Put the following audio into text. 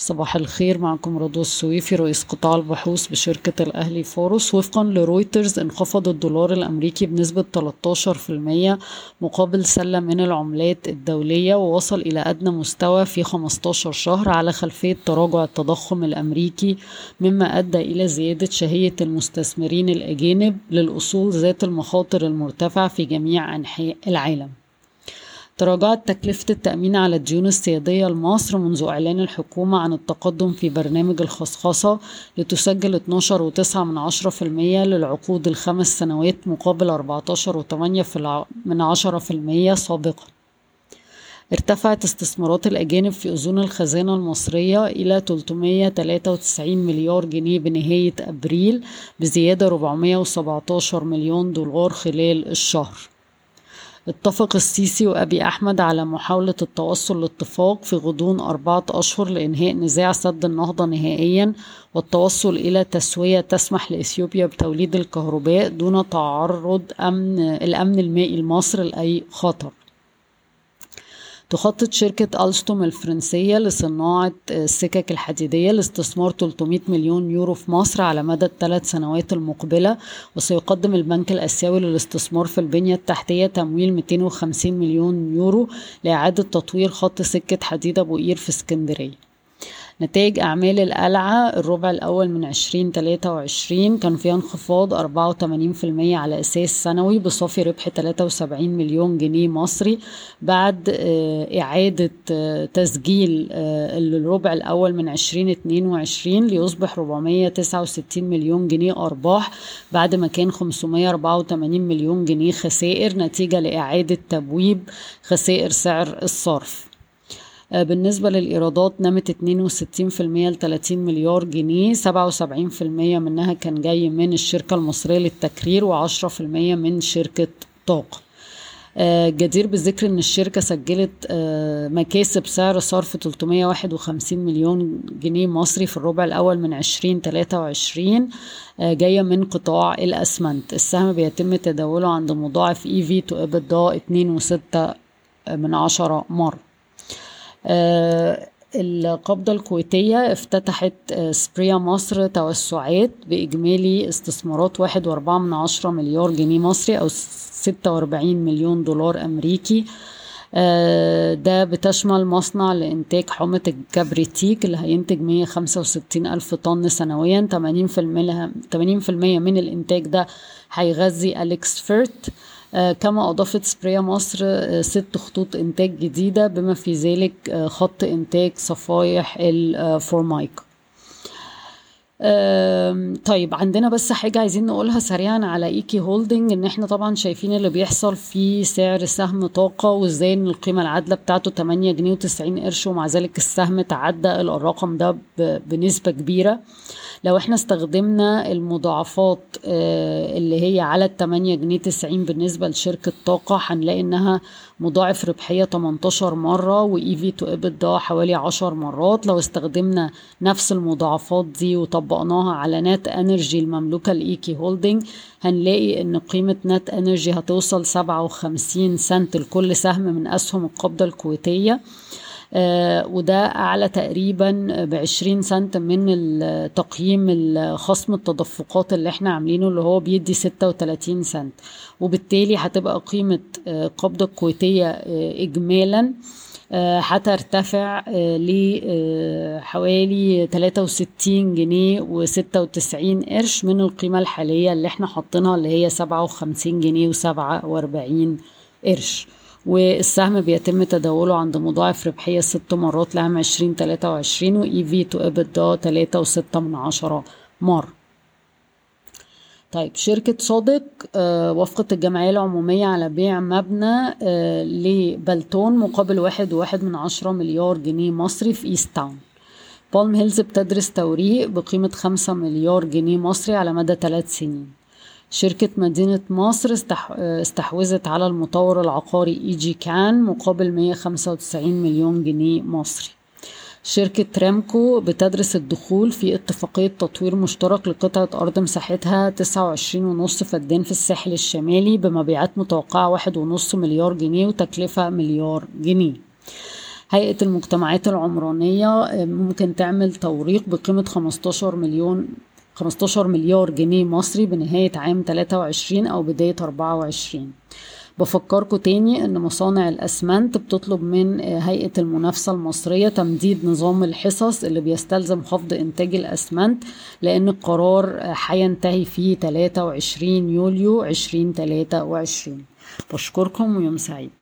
صباح الخير معكم رضوى السويفي رئيس قطاع البحوث بشركة الأهلي فاروس. وفقا لرويترز انخفض الدولار الأمريكي بنسبة 13% مقابل سلة من العملات الدولية ووصل إلى أدنى مستوى في 15 شهر على خلفية تراجع التضخم الأمريكي مما أدى إلى زيادة شهية المستثمرين الأجانب للأصول ذات المخاطر المرتفعة في جميع أنحاء العالم. تراجعت تكلفة التأمين على الديون السيادية لمصر منذ إعلان الحكومة عن التقدم في برنامج الخصخصة لتسجل 12.9% للعقود الخمس سنوات مقابل 14.8% سابقا. ارتفعت استثمارات الأجانب في أذون الخزانة المصرية إلى 393 مليار جنيه بنهاية أبريل بزيادة 417 مليون دولار خلال الشهر. اتفق السيسي وأبي أحمد على محاولة التوصل لاتفاق في غضون أربعة أشهر لإنهاء نزاع سد النهضة نهائيا والتوصل إلى تسوية تسمح لإثيوبيا بتوليد الكهرباء دون تعرض أمن الأمن المائي لمصر لأي خطر. تخطط شركة ألستوم الفرنسية لصناعة السكك الحديدية لاستثمار 300 مليون يورو في مصر على مدى الثلاث سنوات المقبلة وسيقدم البنك الآسيوي للاستثمار في البنية التحتية تمويل 250 مليون يورو لإعادة تطوير خط سكة حديد أبو قير في اسكندرية. نتائج أعمال القلعة الربع الأول من 2023 كان فيها انخفاض 84% على أساس سنوي بصافي ربح 73 مليون جنيه مصري بعد إعادة تسجيل الربع الأول من 2022 ليصبح 469 مليون جنيه أرباح بعد ما كان 584 مليون جنيه خسائر نتيجة لإعادة تبويب خسائر سعر الصرف. بالنسبة للإيرادات نمت 62% ل 30 مليار جنيه 77% منها كان جاي من الشركة المصرية للتكرير و10% من شركة طاقة. جدير بالذكر إن الشركة سجلت مكاسب سعر صرف 351 مليون جنيه مصري في الربع الأول من 2023 جاية من قطاع الأسمنت. السهم بيتم تداوله عند مضاعف اي في تو ابدا 2.6 من عشرة مرة. آه القبضة الكويتية افتتحت آه سبريا مصر توسعات بإجمالي استثمارات واحد وأربعة من عشرة مليار جنيه مصري أو ستة وأربعين مليون دولار أمريكي. آه ده بتشمل مصنع لإنتاج حمض الكبريتيك اللي هينتج 165 ألف طن سنويا. 80% 80% من الإنتاج ده هيغذي AlexFert. آه كما أضافت سبريا مصر آه ست خطوط إنتاج جديدة بما في ذلك آه خط إنتاج صفايح الفورمايكا طيب عندنا بس حاجة عايزين نقولها سريعا على EK Holding إن إحنا طبعا شايفين اللي بيحصل في سعر سهم طاقة وإزاي إن القيمة العادلة بتاعته 8 جنيه و90 قرش ومع ذلك السهم تعدى الرقم ده بنسبة كبيرة. لو إحنا استخدمنا المضاعفات اللي هي على ال 8 جنيه 90 بالنسبة لشركة طاقة هنلاقي إنها مضاعف ربحية 18 مرة و EV to EBITDA حوالي 10 مرات. لو استخدمنا نفس المضاعفات دي وطبقناها على NatEnergy المملوكة ل EK Holding هنلاقي إن قيمة NatEnergy هتوصل 57 سنت لكل سهم من أسهم القبضة الكويتية. آه وده أعلى تقريبا بعشرين سنت من تقييم خصم التدفقات اللي إحنا عاملينه اللي هو بيدي ستة وتلاتين سنت. وبالتالي هتبقى قيمة آه قبضة الكويتية آه إجمالا. هترتفع لحوالي 63 جنيه و96 قرش من القيمة الحالية اللي إحنا حاطينها اللي هي 57 جنيه و47 قرش. والسهم بيتم تداوله عند مضاعف ربحية ست مرات لعام عشرين تلاتة وعشرين و EV to EBITDA تلاتة وستة من عشرة مرة. طيب شركة سوديك آه وافقت الجمعية العمومية على بيع مبنى آه لبلتون مقابل واحد وواحد من عشرة مليار جنيه مصري في Eastown بالم هيلز بتدرس توريق بقيمة خمسة مليار جنيه مصري على مدى ثلاث سنين. شركة مدينة مصر استحوذت على المطور العقاري اي جي كان مقابل 195 مليون جنيه مصري. شركة رامكو بتدرس الدخول في اتفاقية تطوير مشترك لقطعة أرض مساحتها 29.5 فدان في الساحل الشمالي بمبيعات متوقعة 1.5 مليار جنيه وتكلفة مليار جنيه. هيئة المجتمعات العمرانية ممكن تعمل توريق بقيمة 15 مليون 15 مليار جنيه مصري بنهاية عام 23 أو بداية 24 بفكركم تاني إن مصانع الأسمنت بتطلب من هيئة المنافسة المصرية تمديد نظام الحصص اللي بيستلزم خفض إنتاج الأسمنت لأن القرار هينتهي في 23 يوليو 2023 بشكركم ويوم سعيد.